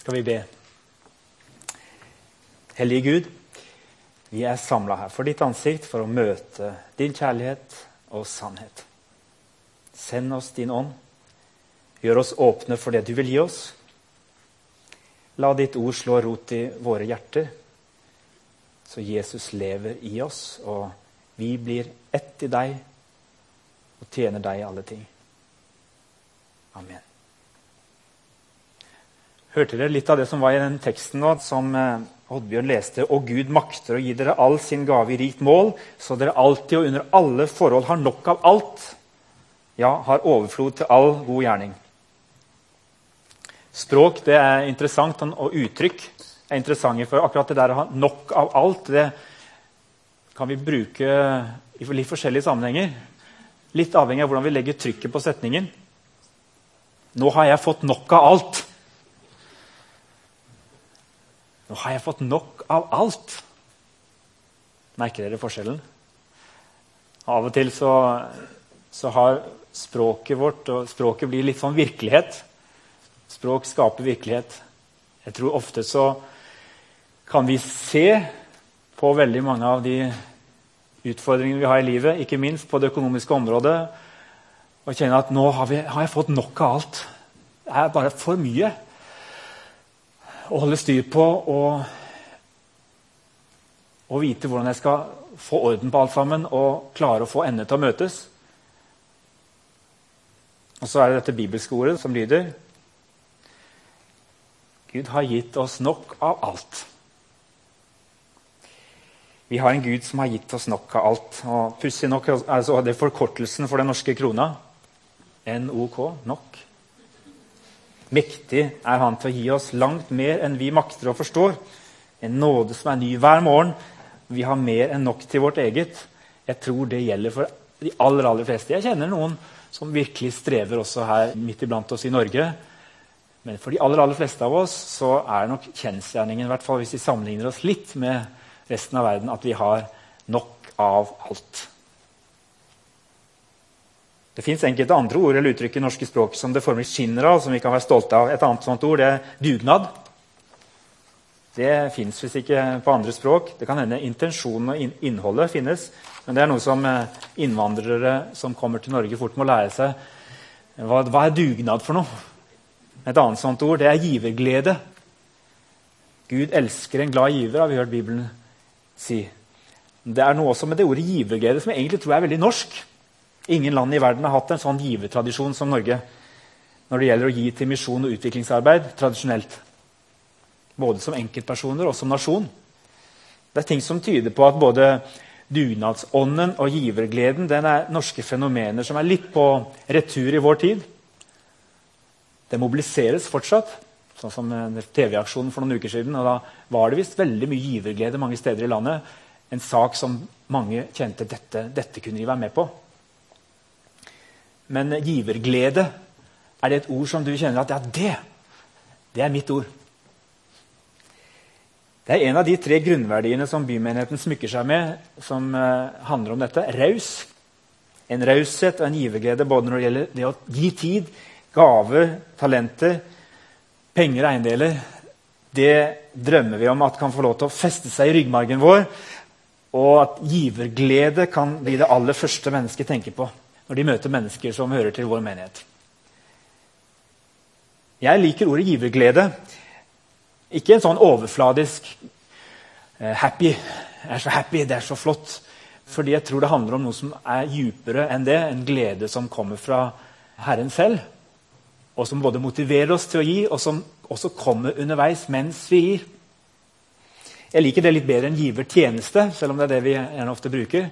skal vi be. Hellige Gud, vi er samla her for ditt ansikt for å møte din kjærlighet og sannhet. Send oss din ånd. Gjør oss åpne for det du vil gi oss. La ditt ord slå rot i våre hjerter, så Jesus lever i oss, og vi blir ett i deg og tjener deg i alle ting. Amen. Hørte dere litt av det som var i den teksten nå, som eh, Oddbjørn leste? Og Gud makter å gi dere all sin gave i rikt mål, så dere alltid og under alle forhold har nok av alt. Ja, har overflod til all god gjerning. Språk det er interessant, og uttrykk er interessante. For akkurat det der å ha nok av alt det kan vi bruke i litt forskjellige sammenhenger. Litt avhengig av hvordan vi legger trykket på setningen. Nå har jeg fått nok av alt. Nå har jeg fått nok av alt. Merker dere forskjellen? Av og til så, så har språket vårt og språket blir litt sånn virkelighet. Språk skaper virkelighet. Jeg tror ofte så kan vi se på veldig mange av de utfordringene vi har i livet, ikke minst på det økonomiske området, og kjenne at nå har, vi, har jeg fått nok av alt. Det er bare for mye å holde styr på og, og vite hvordan jeg skal få orden på alt sammen og klare å få endene til å møtes. Og så er det dette bibelske ordet som lyder Gud har gitt oss nok av alt. Vi har en Gud som har gitt oss nok av alt. Og Pussig nok er det forkortelsen for den norske krona. NOK. Nok. Mektig er Han til å gi oss langt mer enn vi makter og forstår. En nåde som er ny hver morgen. Vi har mer enn nok til vårt eget. Jeg tror det gjelder for de aller, aller fleste. Jeg kjenner noen som virkelig strever også her midt iblant oss i Norge. Men for de aller, aller fleste av oss så er nok kjensgjerningen, i hvert fall hvis vi sammenligner oss litt med resten av verden, at vi har nok av alt. Det fins enkelte andre ord eller uttrykk i norske språk som det formelig skinner av. som vi kan være stolte av. Et annet sånt ord det er dugnad. Det fins visst ikke på andre språk. Det kan hende intensjonen og innholdet finnes. Men det er noe som eh, innvandrere som kommer til Norge, fort må lære seg. Hva, hva er dugnad for noe? Et annet sånt ord det er giverglede. Gud elsker en glad giver, har vi hørt Bibelen si. Det er noe også med det ordet giverglede som jeg egentlig tror er veldig norsk. Ingen land i verden har hatt en sånn givertradisjon som Norge når det gjelder å gi til misjon og utviklingsarbeid tradisjonelt. Både som enkeltpersoner og som nasjon. Det er ting som tyder på at både dugnadsånden og givergleden den er norske fenomener som er litt på retur i vår tid. Det mobiliseres fortsatt, sånn som TV-aksjonen for noen uker siden. og Da var det visst veldig mye giverglede mange steder i landet. En sak som mange kjente dette, dette kunne de være med på. Men giverglede, er det et ord som du kjenner at ja, det, det er mitt ord? Det er en av de tre grunnverdiene som bymenigheten smykker seg med, som uh, handler om dette. Raus. En raushet og en giverglede både når det gjelder det å gi tid, gaver, talenter, penger og eiendeler. Det drømmer vi om at kan få lov til å feste seg i ryggmargen vår, og at giverglede kan bli det aller første mennesket tenker på når de møter mennesker som hører til vår menighet. Jeg liker ordet giverglede. Ikke en sånn overfladisk uh, 'happy'. Jeg er så happy, det er så flott. Fordi jeg tror det handler om noe som er djupere enn det. En glede som kommer fra Herren selv. Og som både motiverer oss til å gi, og som også kommer underveis mens vi gir. Jeg liker det litt bedre enn givertjeneste, selv om det er det vi gjerne ofte bruker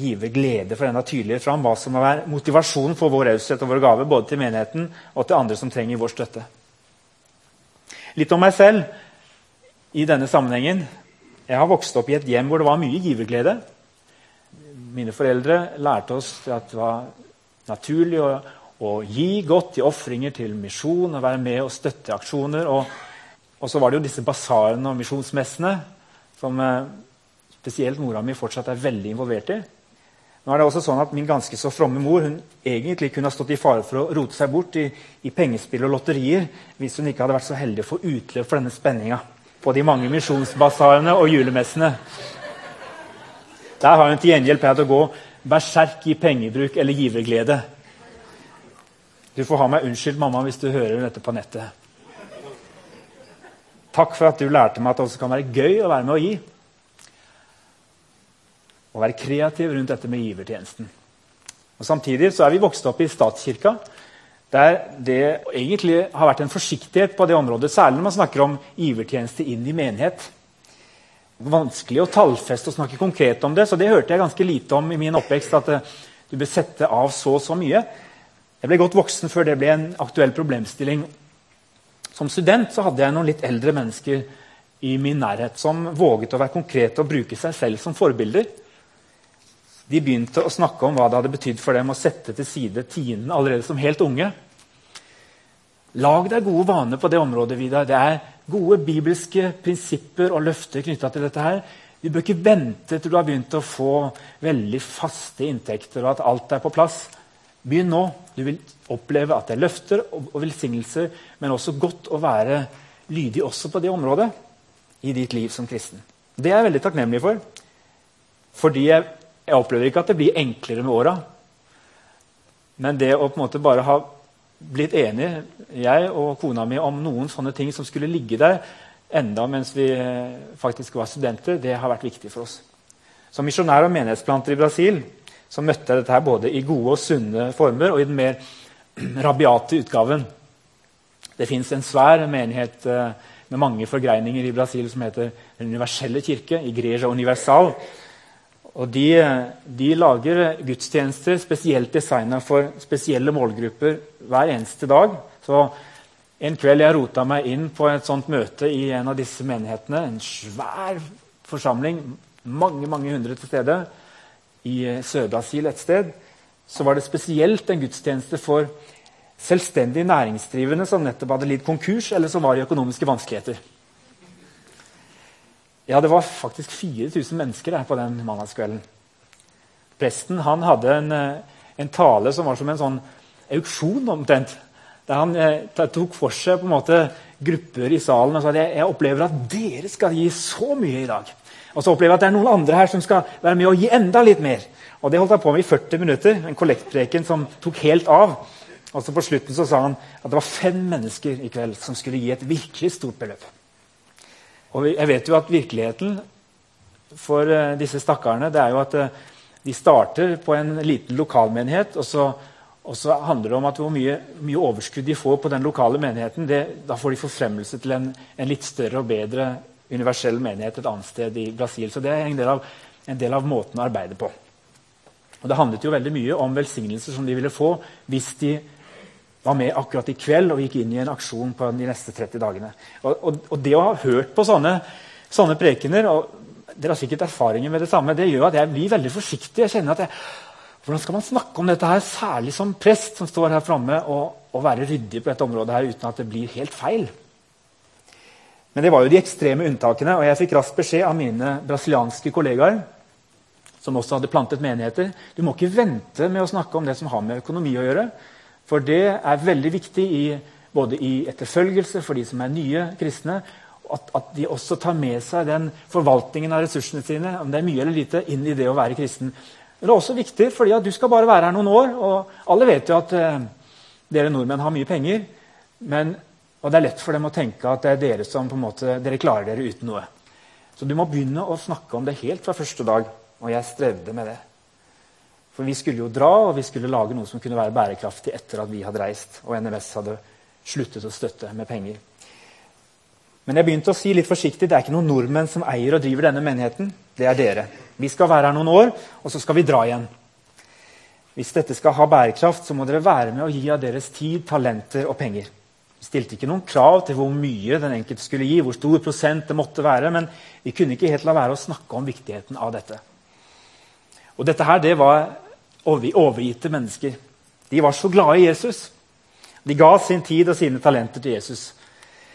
give glede for enda tydeligere fram hva som må være motivasjonen for vår raushet og våre gaver, både til menigheten og til andre som trenger vår støtte. Litt om meg selv i denne sammenhengen. Jeg har vokst opp i et hjem hvor det var mye giverglede. Mine foreldre lærte oss at det var naturlig å, å gi godt i ofringer til misjon og være med og støtte aksjoner. Og, og så var det jo disse basarene og misjonsmessene som eh, spesielt mora mi fortsatt er veldig involvert i. Nå er det også sånn at Min ganske så fromme mor hun egentlig kunne ha stått i fare for å rote seg bort i, i pengespill og lotterier hvis hun ikke hadde vært så heldig å få utløp for denne spenninga på de mange misjonsbasarene og julemessene. Der har hun til gjengjeld pleid å gå berserk i pengebruk eller giverglede. Du får ha meg unnskyldt, mamma, hvis du hører dette på nettet. Takk for at du lærte meg at det også kan være gøy å være med å gi. Å være kreativ rundt dette med givertjenesten. Og Samtidig så er vi vokst opp i statskirka, der det egentlig har vært en forsiktighet på det området, særlig når man snakker om givertjeneste inn i menighet. Vanskelig å tallfeste og snakke konkret om det, så det hørte jeg ganske lite om i min oppvekst. at uh, du bør sette av så og så mye. Jeg ble godt voksen før det ble en aktuell problemstilling. Som student så hadde jeg noen litt eldre mennesker i min nærhet som våget å være konkrete og bruke seg selv som forbilder. De begynte å snakke om hva det hadde betydd for dem å sette til side tienden allerede som helt unge. Lag deg gode vaner på det området. Vidar. Det er gode bibelske prinsipper og løfter knytta til dette. her. Du bør ikke vente til du har begynt å få veldig faste inntekter og at alt er på plass. Begynn nå. Du vil oppleve at det er løfter og velsignelser, men også godt å være lydig også på det området i ditt liv som kristen. Det er jeg veldig takknemlig for. Fordi jeg jeg opplever ikke at det blir enklere med åra. Men det å på en måte bare ha blitt enige, jeg og kona mi, om noen sånne ting som skulle ligge der enda mens vi eh, faktisk var studenter, det har vært viktig for oss. Som misjonær og menighetsplanter i Brasil så møtte jeg dette her både i gode og sunne former og i den mer rabiate utgaven. Det fins en svær menighet eh, med mange forgreininger i Brasil som heter Den universelle kirke, Igreja Universal, og de, de, lager gudstjenester spesielt designa for spesielle målgrupper hver eneste dag. Så en kveld jeg rota meg inn på et sånt møte i en av disse menighetene, en svær forsamling, mange mange hundre til stede, i Sør-Brasil et sted, så var det spesielt en gudstjeneste for selvstendig næringsdrivende som nettopp hadde lidd konkurs, eller som var i økonomiske vanskeligheter. Ja, det var faktisk 4000 mennesker der på den mandagskvelden. Presten han hadde en, eh, en, tale som var som en sånn auksjon, omtrent. Der han eh, tok for seg på en måte grupper i salen og sa at jeg opplever at dere skal gi så mye i dag. Og så opplever jeg at det er noen andre her som skal være med og gi enda litt mer. Og Det holdt han på med i 40 minutter, en kollektpreken som tok helt av. Og så På slutten så sa han at det var fem mennesker i kveld som skulle gi et virkelig stort beløp. Og jeg vet jo at virkeligheten for uh, disse stakkarene det er jo at uh, de starter på en liten lokalmenighet. Og så, og så handler det om at hvor mye, mye, overskudd de får på den lokale menigheten, det, da får de forfremmelse til en, en, litt større og bedre universell menighet et annet sted i Brasil. Så det er en del av, en del av måten å arbeide på. Og Det handlet jo veldig mye om velsignelser som de ville få hvis de var med akkurat i kveld og gikk inn i en aksjon på de neste 30 dagene. Og, og, og det å ha hørt på sånne, sånne, prekener og Dere har sikkert erfaringer med det samme. Det gjør at jeg blir veldig forsiktig. jeg kjenner at jeg, Hvordan skal man snakke om dette her, særlig som prest som står her framme, og, og, være ryddig på dette området her uten at det blir helt feil? Men det var jo de ekstreme unntakene, og jeg fikk raskt beskjed av mine brasilianske kollegaer som også hadde plantet menigheter. Du må ikke vente med å snakke om det som har med økonomi å gjøre. For det er veldig viktig i, både i etterfølgelse for de som er nye kristne, at, at, de også tar med seg den forvaltningen av ressursene sine om det er mye eller lite, inn i det å være kristen. Men det er også viktig fordi at du skal bare være her noen år. og Alle vet jo at eh, dere nordmenn har mye penger. Men, og det er lett for dem å tenke at det er dere som på en måte, dere klarer dere uten noe. Så du må begynne å snakke om det helt fra første dag. Og jeg strevde med det. For vi skulle jo dra, og vi skulle lage noe som kunne være bærekraftig etter at vi hadde reist og NMS hadde sluttet å støtte med penger. Men jeg begynte å si litt forsiktig, det er ikke noen nordmenn som eier og driver denne menigheten. Det er dere. Vi skal være her noen år, og så skal vi dra igjen. Hvis dette skal ha bærekraft, så må dere være med å gi av deres tid, talenter og penger. Vi stilte ikke noen krav til hvor mye den enkelte skulle gi, hvor stor prosent det måtte være, men vi kunne ikke helt la være å snakke om viktigheten av dette. Og dette her, det var overgitte mennesker. De var så glade i Jesus. De ga sin tid og sine talenter til Jesus.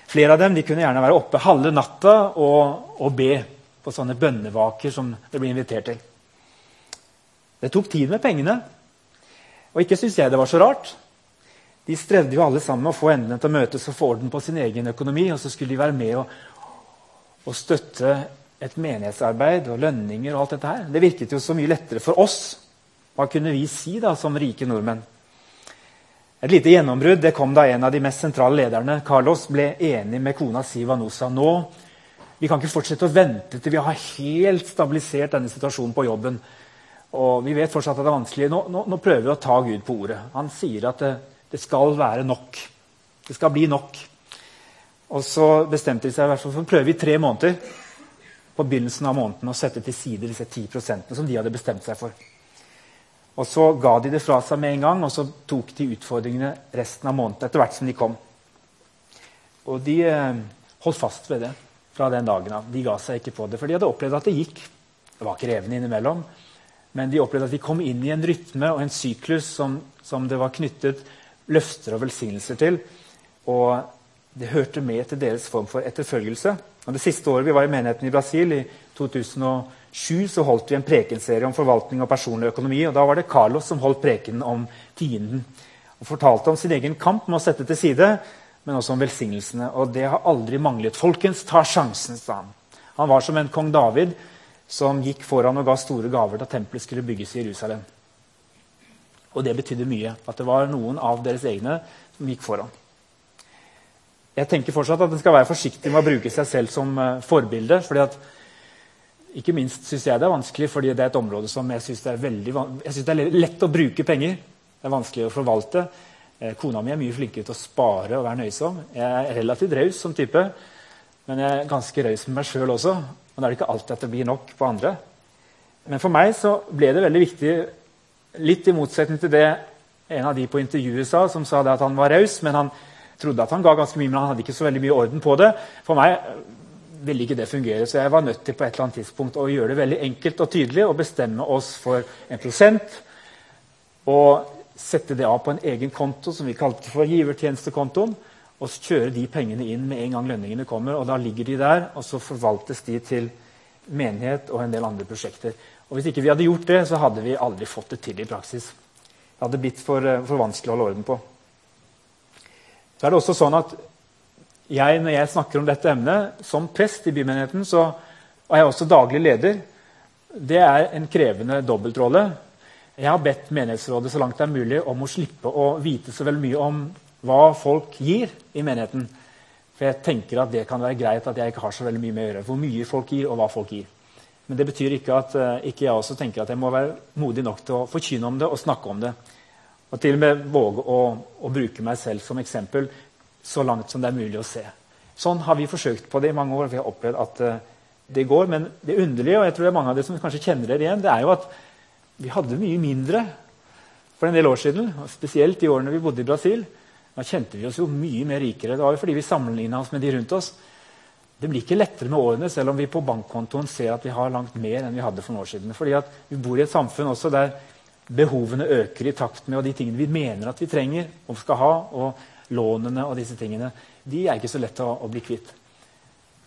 Flere av dem de kunne gjerne være oppe halve natta og, og be på sånne bønnevaker som det ble invitert til. Det tok tid med pengene. Og ikke syns jeg det var så rart. De strevde jo alle sammen med å få endene til å møtes og få orden på sin egen økonomi. Og så skulle de være med og, og støtte et menighetsarbeid og lønninger og alt dette her. Det virket jo så mye lettere for oss. Hva kunne vi si da som rike nordmenn? Et lite gjennombrudd det kom da en av de mest sentrale lederne, Carlos, ble enig med kona Siva Nusa. Nå vi kan ikke fortsette å vente til vi har helt stabilisert denne situasjonen på jobben. Og vi vet fortsatt at det er vanskelig. Nå, nå, nå prøver vi å ta Gud på ordet. Han sier at det, det, skal være nok. Det skal bli nok. Og så bestemte de seg i hvert fall for å prøve i tre måneder på begynnelsen av måneden å sette til side disse 10% som de hadde bestemt seg for. Og Så ga de det fra seg med en gang, og så tok de utfordringene resten av måneden etter hvert som de kom. Og de eh, holdt fast ved det fra den dagen av. De ga seg ikke på det, for de hadde opplevd at det gikk. Det var krevende innimellom, men de opplevde at de kom inn i en rytme og en syklus som, som det var knyttet løfter og velsignelser til. Og det hørte med til deres form for etterfølgelse. Og det siste året vi var i menigheten i Brasil, i 2007, så holdt vi en prekenserie om forvaltning og personlig økonomi. og Da var det Carlos som holdt prekenen om tienden. Og fortalte om sin egen kamp med å sette til side men også om velsignelsene. Og det har aldri manglet. Folkens, ta sjansen, sa han. Han var som en kong David som gikk foran og ga store gaver da tempelet skulle bygges i Jerusalem. Og det betydde mye. At det var noen av deres egne som gikk foran. Jeg tenker fortsatt at en skal være forsiktig med å bruke seg selv som uh, forbilde. fordi at ikke minst syns jeg det er vanskelig, fordi det er et område som jeg syns det, det, er lett å bruke penger. Det er vanskelig å forvalte. Eh, kona mi er mye flinkere til å spare og være nøysom. Jeg er relativt raus som type, men jeg er ganske raus med meg sjøl også. Og da er det ikke alltid at det blir nok på andre. Men for meg så ble det veldig viktig, litt i motsetning til det en av de på intervjuet sa, som sa at han var raus, men han trodde at han ga ganske mye, men han hadde ikke så veldig mye orden på det. For meg ville ikke det fungere, så jeg var nødt til på et eller annet tidspunkt å gjøre det veldig enkelt og tydelig og bestemme oss for en prosent. Og sette det av på en egen konto som vi kalte for givertjenestekontoen. Og så kjøre de pengene inn med en gang lønningene kommer. og Da ligger de der, og så forvaltes de til menighet og en del andre prosjekter. Og Hvis ikke vi hadde gjort det, så hadde vi aldri fått det til i praksis. Det hadde blitt for, eh, for vanskelig å holde orden på. Så er det også sånn at jeg, Når jeg snakker om dette emnet som prest i bymenigheten, så er jeg også daglig leder. Det er en krevende dobbeltrolle. Jeg har bedt menighetsrådet så langt det er mulig om å slippe å vite så veldig mye om hva folk gir i menigheten. For jeg tenker at det kan være greit at jeg ikke har så veldig mye med å gjøre. Hvor mye folk gir, og hva folk gir. Men det betyr ikke at uh, ikke jeg også tenker at jeg må være modig nok til å forkynne om det og snakke om det. Og til og med våge å, å bruke meg selv som eksempel så langt som det er mulig å se. Sånn har vi forsøkt på det i mange år. Vi har opplevd at uh, det går. Men det underlige, og jeg tror det er mange av dere som kanskje kjenner dere igjen, det er jo at vi hadde mye mindre for en del år siden. Spesielt de årene vi bodde i Brasil. Da kjente vi oss jo mye mer rikere. Det var jo fordi vi sammenligna oss med de rundt oss. Det blir ikke lettere med årene, selv om vi på bankkontoen ser at vi har langt mer enn vi hadde for noen år siden. Fordi vi bor i et samfunn også der behovene øker i takt med og de tingene vi mener at vi trenger og skal ha, og lånene og disse tingene, de er ikke så lett å, å bli kvitt.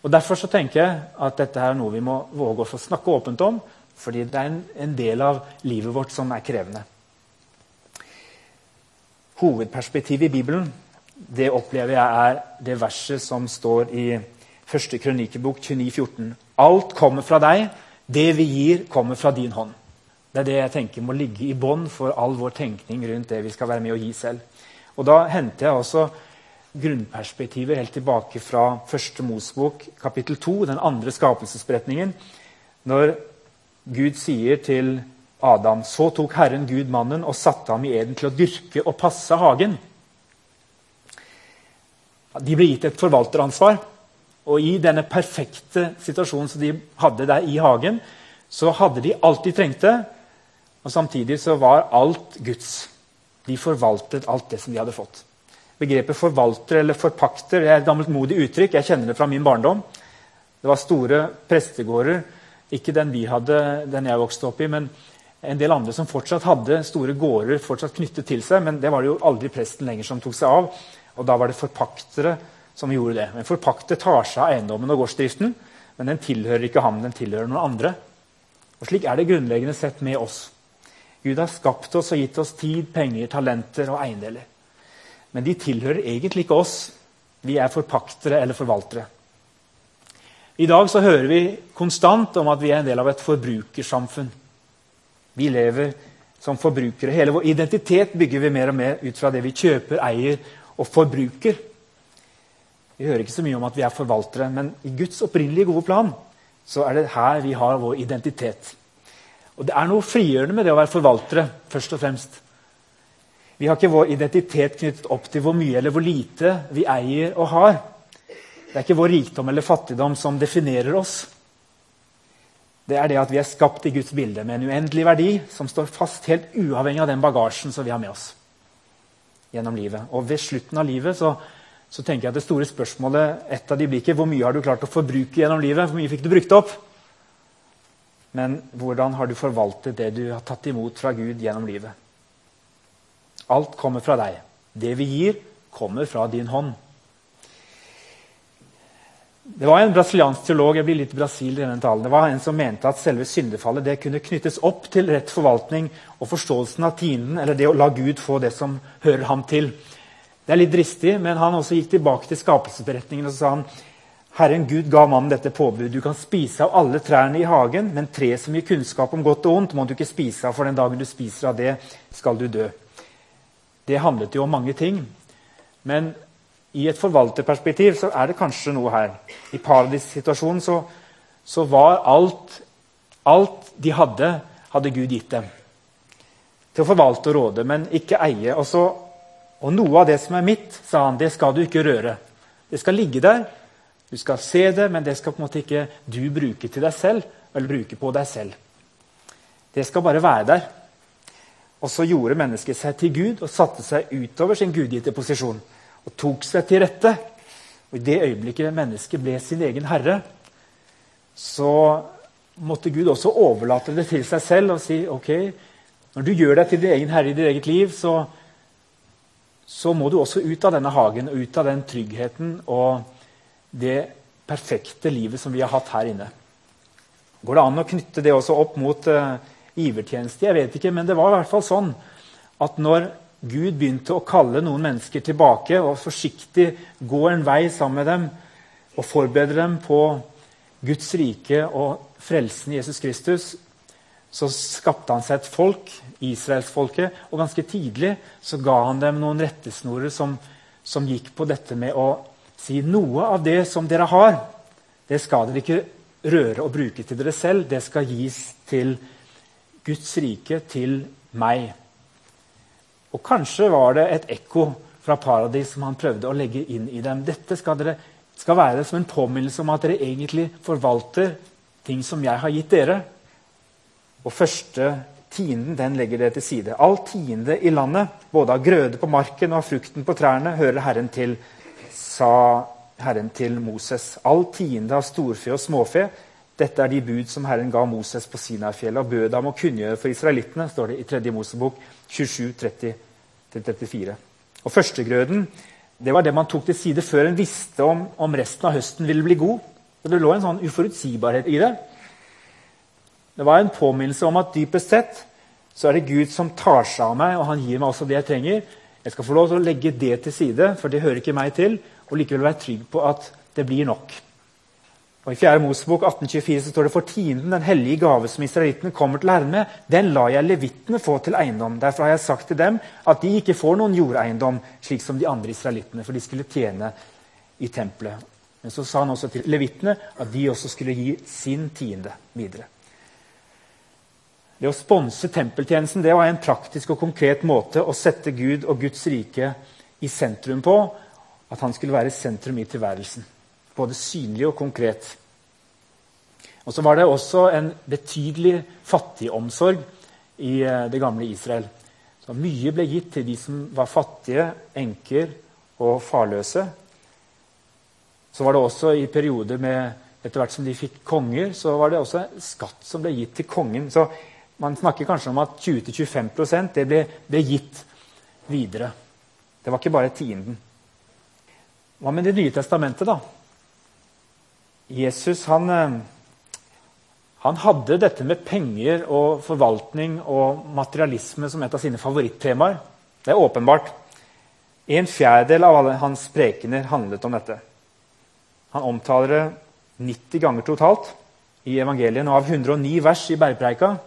Og Derfor så tenker jeg at dette er noe vi må våge å snakke åpent om, fordi det er en, en del av livet vårt som er krevende. Hovedperspektivet i Bibelen det opplever jeg er det verset som står i første krønikebok 29,14. Alt kommer fra deg. Det vi gir, kommer fra din hånd. Det er det jeg tenker må ligge i bånn for all vår tenkning rundt det vi skal være med å gi selv. Og Da henter jeg også grunnperspektiver helt tilbake fra første Mosbok, kapittel 2, den andre skapelsesberetningen. Når Gud sier til Adam Så tok Herren Gud mannen og satte ham i eden til å dyrke og passe hagen. De ble gitt et forvalteransvar. Og i denne perfekte situasjonen som de hadde der i hagen, så hadde de alt de trengte, og samtidig så var alt Guds. De forvaltet alt det som de hadde fått. Begrepet forvalter eller forpakter det er et gammeltmodig uttrykk. Jeg kjenner det fra min barndom. Det var store prestegårder ikke den vi hadde, den jeg vokste opp i, men en del andre som fortsatt hadde store gårder fortsatt knyttet til seg. Men det var det jo aldri presten lenger som tok seg av. Og da var det forpaktere som gjorde det. Men forpakter tar seg av eiendommen og gårdsdriften, men den tilhører ikke ham, den tilhører noen andre. Og Slik er det grunnleggende sett med oss. Gud har skapt oss og gitt oss tid, penger, talenter og eiendeler. Men de tilhører egentlig ikke oss. Vi er forpaktere eller forvaltere. I dag så hører vi konstant om at vi er en del av et forbrukersamfunn. Vi lever som forbrukere. Hele vår identitet bygger vi mer og mer ut fra det vi kjøper, eier og forbruker. Vi hører ikke så mye om at vi er forvaltere, men i Guds opprinnelige gode plan så er det her vi har vår identitet. Og Det er noe frigjørende med det å være forvaltere. først og fremst. Vi har ikke vår identitet knyttet opp til hvor mye eller hvor lite vi eier og har. Det er ikke vår rikdom eller fattigdom som definerer oss. Det er det at vi er skapt i Guds bilde med en uendelig verdi som står fast helt uavhengig av den bagasjen som vi har med oss gjennom livet. Og ved slutten av livet så, så tenker jeg at det store spørsmålet et av de blir ikke hvor mye har du klart å forbruke gjennom livet, hvor mye fikk du brukt opp? Men hvordan har du forvaltet det du har tatt imot fra Gud gjennom livet? Alt kommer fra deg. Det vi gir, kommer fra din hånd. Det var en brasiliansk teolog jeg blir litt Brasil i denne talen, det var en som mente at selve syndefallet det kunne knyttes opp til rett forvaltning og forståelsen av tienden, eller det å la Gud få det som hører ham til. Det er litt dristig, men han også gikk tilbake til skapelsesberetningen og så sa han, Herren Gud ga mannen dette påbudet. Du kan spise av alle trærne i hagen, men tre som gir kunnskap om godt og ondt, må du ikke spise av, for den dagen du spiser av det, skal du dø. Det handlet jo om mange ting. Men i et forvalterperspektiv så er det kanskje noe her. I paradissituasjonen så, så var alt, alt de hadde, hadde Gud gitt dem. Til å forvalte og råde, men ikke eie. Og, så, og noe av det som er mitt, sa han, det skal du ikke røre. Det skal ligge der. Du skal se det, men det skal på en måte ikke du bruke til deg selv, eller bruke på deg selv. Det skal bare være der. Og så gjorde mennesket seg til Gud og satte seg utover sin gudgitte posisjon. Og tok seg til rette. Og I det øyeblikket mennesket ble sin egen herre, så måtte Gud også overlate det til seg selv og si ok, når du gjør deg til din egen herre i ditt eget liv, så, så må du også ut av denne hagen og ut av den tryggheten og det perfekte livet som vi har hatt her inne. Går det an å knytte det også opp mot uh, givertjeneste. Jeg vet ikke, men det var i hvert fall sånn at når Gud begynte å kalle noen mennesker tilbake og forsiktig gå en vei sammen med dem og forberede dem på Guds rike og frelsen i Jesus Kristus, så skapte han seg et folk, israelsfolket, og ganske tidlig så ga han dem noen rettesnorer som, som gikk på dette med å si noe av det som dere har, det skal dere ikke røre og bruke til dere selv. Det skal gis til Guds rike til meg. Og kanskje var det et ekko fra paradis som han prøvde å legge inn i dem. Dette skal, dere, skal være som en påminnelse om at dere egentlig forvalter ting som jeg har gitt dere. Og første tienden den legger dere til side. All tiende i landet, både av grøde på marken og av frukten på trærne, hører Herren til, sa Herren til Moses. All tiende av storfe og småfe dette er de bud som Herren ga Moses på Sinai-fjellet og bød ham å kunngjøre for israelittene, står det i 3. Mosebok 27, 30-34. Og Førstegrøden det var det man tok til side før en visste om, om resten av høsten ville bli god. Så Det lå en sånn uforutsigbarhet i det. Det var en påminnelse om at dypest sett så er det Gud som tar seg av meg, og han gir meg også det jeg trenger. Jeg skal få lov til å legge det til side, for det hører ikke meg til, og likevel være trygg på at det blir nok. Og I 4. Mosebok 1824 så står det for tienden, den hellige gave som israelittene kommer til Herren med, den lar jeg levittene få til eiendom. Derfor har jeg sagt til dem at de ikke får noen jordeiendom, slik som de andre israelittene, for de skulle tjene i tempelet. Men så sa han også til levittene at de også skulle gi sin tiende videre. Det å sponse tempeltjenesten det var en praktisk og konkret måte å sette Gud og Guds rike i sentrum på. At han skulle være sentrum i tilværelsen både synlig og konkret. Og så var det også en betydelig fattigomsorg i eh, det gamle Israel. Så mye ble gitt til de som var fattige, enker og farløse. Så var det også i perioder med Etter hvert som de fikk konger, så var det også skatt som ble gitt til kongen. Så man snakker kanskje om at 20-25% det ble, ble gitt videre. Det var ikke bare tienden. Hva med Det nye testamentet, da? Jesus han, eh, Han hadde dette med penger og forvaltning og materialisme som et av sine favorittemaer. Det er åpenbart. En fjerdedel av alle hans prekener handlet om dette. Han omtaler det 90 ganger totalt i evangeliet. Og av 109 vers i bergpreika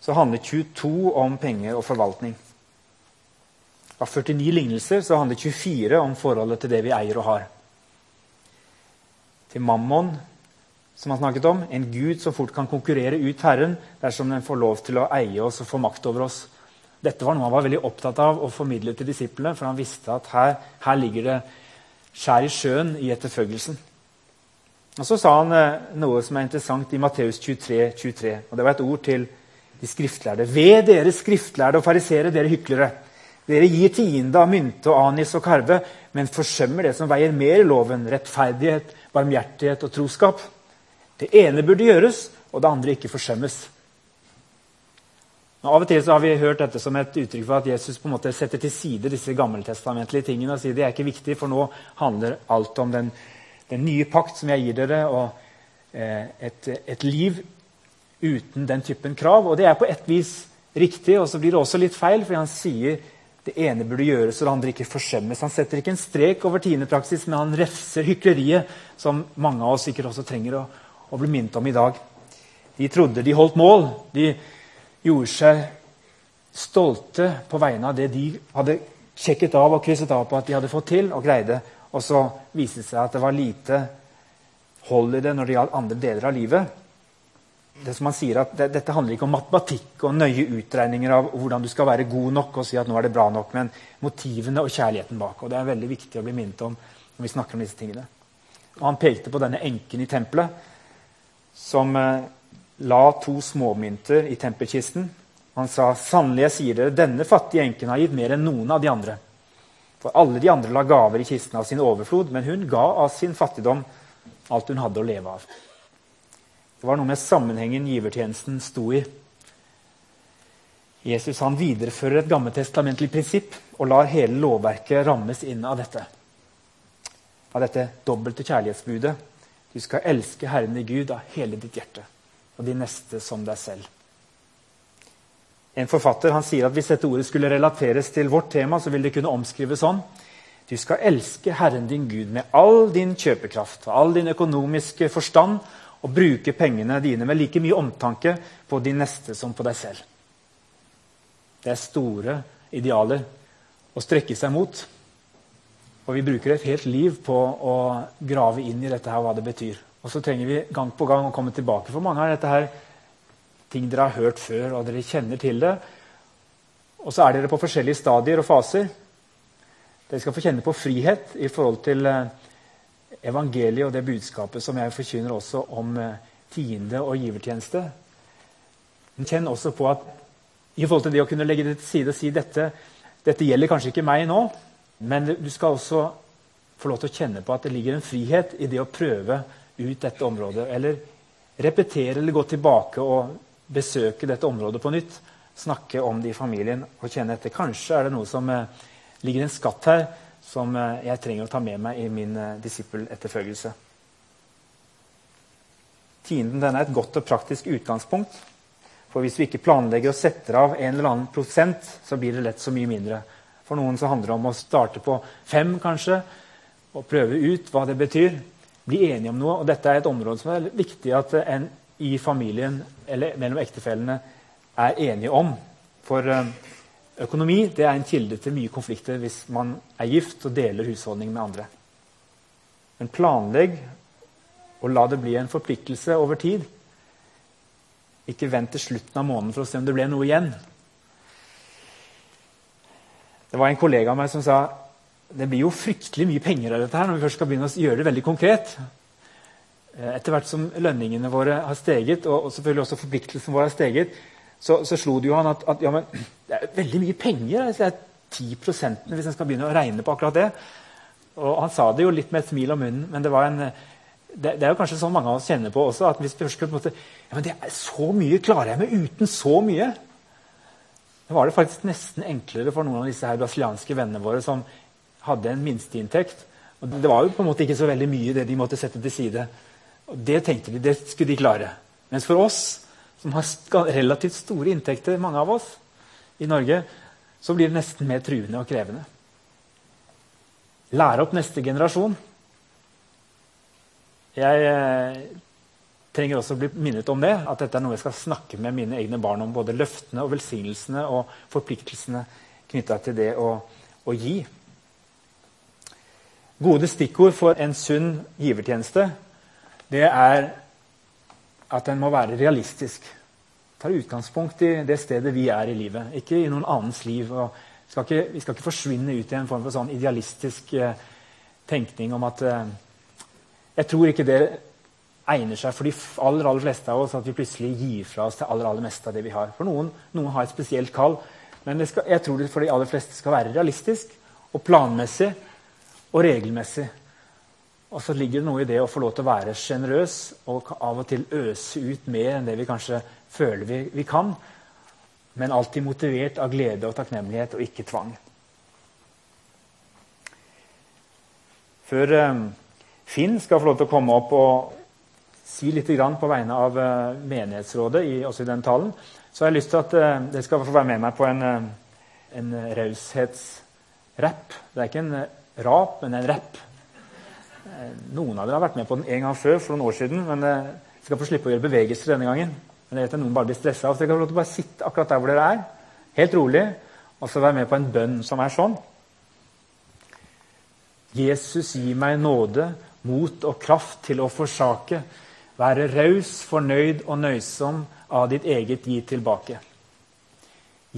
så handler 22 om penger og forvaltning. Av 49 lignelser så handler 24 om forholdet til det vi eier og har. Til Mammon, som han snakket om, en gud som fort kan konkurrere ut Herren dersom den får lov til å eie oss og få makt over oss. Dette var noe han var veldig opptatt av å formidle til disiplene, for han visste at her, her ligger det skjær i sjøen i etterfølgelsen. Og Så sa han eh, noe som er interessant i Matteus 23, 23. Og det var et ord til de skriftlærde. Ved dere skriftlærde og farisere, dere hyklere. Dere gir tiende av mynte og anis og karve, men forsømmer det som veier mer i loven, rettferdighet, barmhjertighet og troskap. Det ene burde gjøres, og det andre ikke forsømmes. Og av og til har vi hørt dette som et uttrykk for at Jesus på en måte setter til side disse gammeltestamentlige tingene og sier det er ikke viktig, for nå handler alt om den, den nye pakt som jeg gir dere, og eh, et, et liv uten den typen krav. Og det er på et vis riktig, og så blir det også litt feil, for han sier det ene burde gjøres, og det andre ikke forsømmes. Han setter ikke en strek over tiendepraksis, men han refser hykleriet, som mange av oss sikkert også trenger å, å bli minnet om i dag. De trodde de holdt mål. De gjorde seg stolte på vegne av det de hadde sjekket av og krysset av på at de hadde fått til og greide. Og så viste det seg at det var lite hold i det når det gjaldt andre deler av livet det som han sier at det, Dette handler ikke om matematikk og nøye utregninger av hvordan du skal være god nok og si at nå er det bra nok, men motivene og kjærligheten bak. og Det er veldig viktig å bli minnet om når vi snakker om disse tingene. Og Han pekte på denne enken i tempelet som eh, la to småmynter i tempelkisten. Han sa sannelig jeg sier dere, denne fattige enken har gitt mer enn noen av de andre. For alle de andre la gaver i kisten av sin overflod, men hun ga av sin fattigdom alt hun hadde å leve av. Det var noe med sammenhengen givertjenesten sto i. Jesus han viderefører et gammeltestamentlig prinsipp og lar hele lovverket rammes inn av dette. Av dette dobbelte kjærlighetsbudet. Du skal elske Herren i Gud av hele ditt hjerte og de neste som deg selv. En forfatter han sier at Hvis dette ordet skulle relateres til vårt tema, så vil det kunne omskrives sånn. Du skal elske Herren din Gud med all din kjøpekraft og all din økonomiske forstand og bruke pengene dine med like mye omtanke på de neste som på deg selv. Det er store idealer å strekke seg mot. Og vi bruker et helt liv på å grave inn i dette her, hva det betyr. Og så trenger vi gang på gang å komme tilbake. For mange av dette her ting dere har hørt før, og dere kjenner til det. Og så er dere på forskjellige stadier og faser. Dere skal få kjenne på frihet i forhold til eh, evangeliet og det budskapet som jeg forkynner også om eh, tiende og givertjeneste. Kjenn også på at i forhold til det å kunne legge det til side og si dette, dette gjelder kanskje ikke meg nå, men du skal også få lov til å kjenne på at det ligger en frihet i det å prøve ut dette området. Eller repetere eller gå tilbake og besøke dette området på nytt. Snakke om det i familien og kjenne etter. Kanskje er det noe som eh, ligger en skatt her som eh, jeg trenger å ta med meg i min eh, disippeletterfølgelse. Tienden er et godt og praktisk utgangspunkt. For hvis vi ikke planlegger og setter av en eller annen prosent, så blir det lett så mye mindre. For noen så handler det om å starte på fem, kanskje, og prøve ut hva det betyr. Bli enige om noe. Og dette er et område som er viktig at en i familien eller mellom ektefellene er enige om. For uh, Økonomi det er en kilde til mye konflikter hvis man er gift og deler husholdning med andre. Men planlegg og la det bli en forpliktelse over tid. Ikke vent til slutten av måneden for å se om det ble noe igjen. Det var en kollega av meg som sa det blir jo fryktelig mye penger av dette her når vi først skal begynne å gjøre det veldig konkret. Eh, etter hvert som lønningene våre har steget, og selvfølgelig også forpliktelsen vår har steget, så, så slo det jo han at, at ja, det er veldig mye penger. Det er 10 hvis en skal begynne å regne på akkurat det. Og Han sa det jo litt med et smil om munnen, men det, en, det, det er jo kanskje sånn mange av oss kjenner på også. at hvis vi først på en måte, ja, men det er Så mye klarer jeg meg uten så mye. Da var det faktisk nesten enklere for noen av disse her brasilianske vennene våre som hadde en minsteinntekt. Og det var jo på en måte ikke så veldig mye det de måtte sette til side. Og Det tenkte de, det skulle de klare. Mens for oss som har relativt store inntekter, mange av oss i Norge, så blir det nesten mer truende og krevende. Lære opp neste generasjon. Jeg eh, trenger også å bli minnet om det, at dette er noe jeg skal snakke med mine egne barn om. Både løftene og velsignelsene og forpliktelsene knytta til det å, å, gi. Gode stikkord for en sunn givertjeneste det er at den må være realistisk. Tar utgangspunkt i det stedet vi er i livet, ikke i noen annens liv. Skal ikke, vi skal ikke forsvinne ut i en form for sånn idealistisk eh, tenkning om at eh, Jeg tror ikke det egner seg for de aller, aller fleste av oss at vi plutselig gir fra oss det aller, aller meste av det vi har. For noen, noen har et spesielt kall, men skal, jeg tror det for de aller fleste skal være realistisk og planmessig og regelmessig. Og så ligger det noe i det å få lov til å være sjenerøs og av og til øse ut mer enn det vi kanskje føler vi, vi kan. Men alltid motivert av glede og takknemlighet og ikke tvang. Før eh, Finn skal få lov til å komme opp og si litt på vegne av eh, menighetsrådet i, også i den talen, så har jeg lyst til at eh, dere skal få være med meg på en, en raushetsrapp. Det er ikke en rap, men en rapp. Noen av dere har vært med på den en gang før, for noen år siden. Men jeg skal få slippe å gjøre bevegelser denne gangen. Men jeg vet at noen bare blir stressa. Så dere kan få lov til å bare sitte akkurat der hvor dere er. Helt rolig. Og så være med på en bønn som er sånn. Jesus, gi meg nåde, mot og kraft til å forsake. Være raus, fornøyd og nøysom av ditt eget gi tilbake.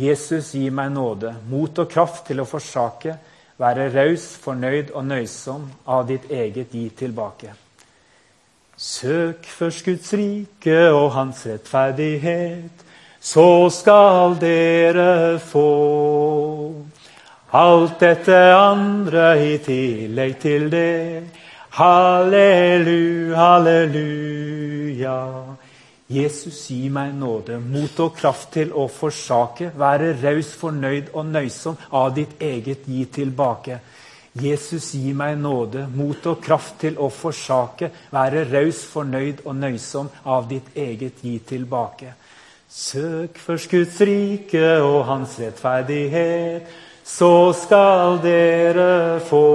Jesus, gi meg nåde, mot og kraft til å forsake være raus, fornøyd og nøysom av ditt eget gi tilbake. Søk først Guds rike og Hans rettferdighet, så skal dere få alt dette andre i tillegg til det. Halleluja, halleluja. Jesus, gi meg nåde, mot og kraft til å forsake, være raus, fornøyd og nøysom av ditt eget gi tilbake. Jesus, gi meg nåde, mot og kraft til å forsake, være raus, fornøyd og nøysom av ditt eget gi tilbake. Søk først Guds rike og Hans rettferdighet, så skal dere få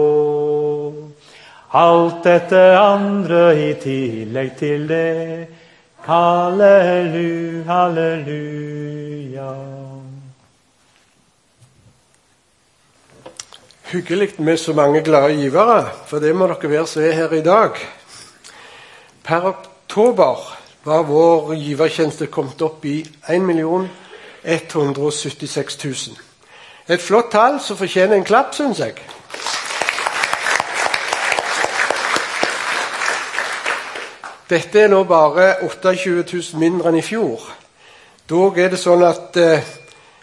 alt dette andre i tillegg til det. Halleluja, halleluja. Hyggelig med så mange glade givere, for det må dere være som er her i dag. Per oktober var vår givertjeneste kommet opp i 1 176 000. Et flott tall som fortjener en klapp, syns jeg. Dette er nå bare 28 000 mindre enn i fjor. Dog er det sånn at eh,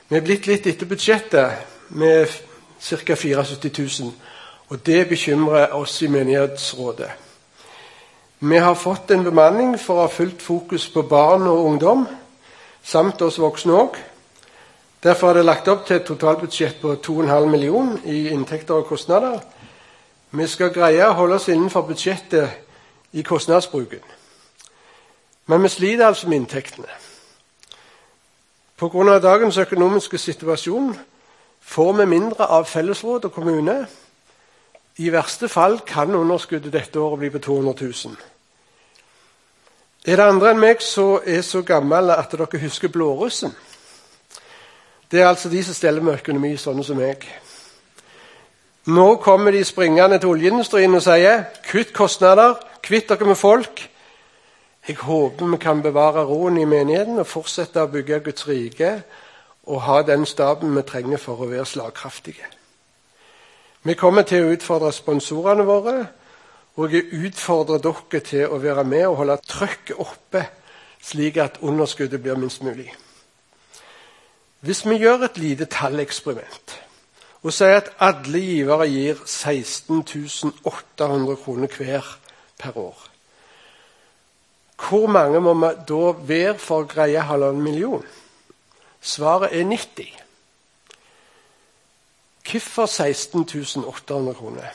vi er blitt litt etter budsjettet med ca. 74 000. Og det bekymrer oss i menighetsrådet. Vi har fått en bemanning for å ha fullt fokus på barn og ungdom, samt oss voksne òg. Derfor er det lagt opp til et totalbudsjett på 2,5 millioner i inntekter og kostnader. Vi skal greie å holde oss innenfor budsjettet i kostnadsbruken. Men vi sliter altså med inntektene. Pga. dagens økonomiske situasjon får vi mindre av fellesråd og kommune. I verste fall kan underskuddet dette året bli på 200 000. Er det andre enn meg som er så gammel at dere husker blårussen? Det er altså de som steller med økonomi, sånne som meg. Nå kommer de springende til oljeindustrien og sier kutt kostnader, kvitt dere med folk. Jeg håper vi kan bevare roen i menigheten og fortsette å bygge Guds rike og ha den staben vi trenger for å være slagkraftige. Vi kommer til å utfordre sponsorene våre, og jeg utfordrer dere til å være med og holde trøkket oppe, slik at underskuddet blir minst mulig. Hvis vi gjør et lite talleksperiment og sier at alle givere gir 16 800 kroner hver per år. Hvor mange må vi da være for å greie halvannen million? Svaret er 90. Hvorfor 16 800 kroner?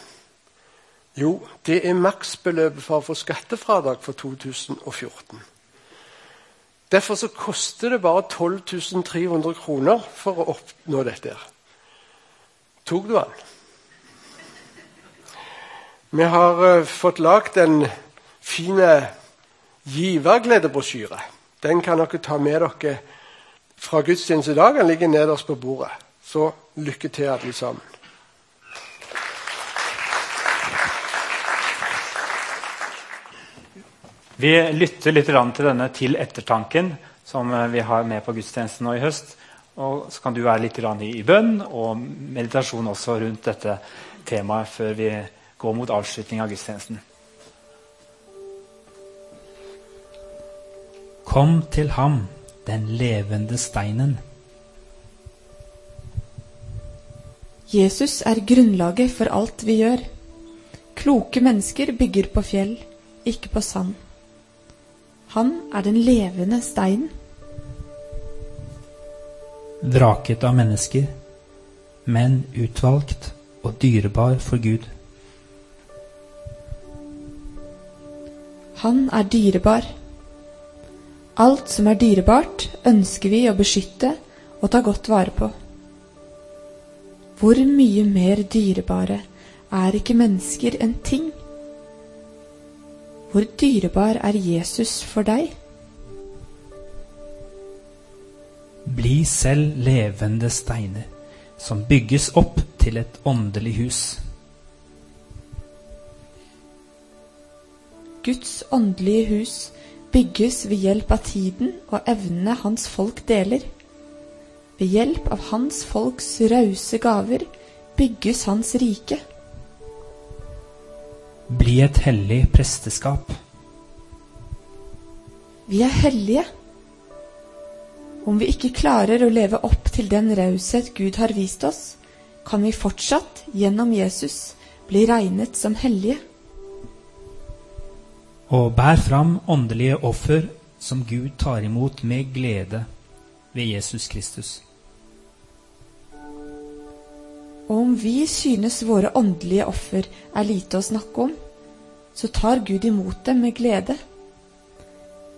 Jo, det er maksbeløpet for å få skattefradrag for 2014. Derfor så koster det bare 12 300 kroner for å oppnå dette. Tok du den? Vi har uh, fått lagd en fin givergledebrosjyre. Den kan dere ta med dere fra gudstjenesten i dag. Den ligger nederst på bordet. Så lykke til, alle sammen. Vi lytter litt til denne til ettertanken som eh, vi har med på gudstjenesten nå i høst. Og så kan du være litt i bønn og meditasjon også rundt dette temaet før vi går mot avslutning av gudstjenesten. Kom til ham, den levende steinen. Jesus er grunnlaget for alt vi gjør. Kloke mennesker bygger på fjell, ikke på sand. Han er den levende steinen. Vraket av mennesker, men utvalgt og dyrebar for Gud. Han er dyrebar. Alt som er dyrebart, ønsker vi å beskytte og ta godt vare på. Hvor mye mer dyrebare er ikke mennesker enn ting? Hvor dyrebar er Jesus for deg? Bli selv levende steiner, som bygges opp til et åndelig hus. Guds åndelige hus bygges ved hjelp av tiden og evnene hans folk deler. Ved hjelp av hans folks rause gaver bygges hans rike. Bli et hellig presteskap. Vi er hellige. Om vi ikke klarer å leve opp til den raushet Gud har vist oss, kan vi fortsatt, gjennom Jesus, bli regnet som hellige og bær fram åndelige offer som Gud tar imot med glede ved Jesus Kristus. Om vi synes våre åndelige offer er lite å snakke om, så tar Gud imot dem med glede.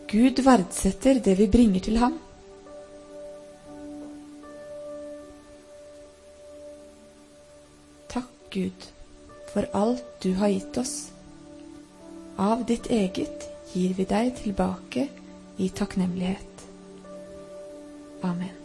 Gud verdsetter det vi bringer til ham. Takk, Gud, for alt du har gitt oss. Av ditt eget gir vi deg tilbake i takknemlighet. Amen.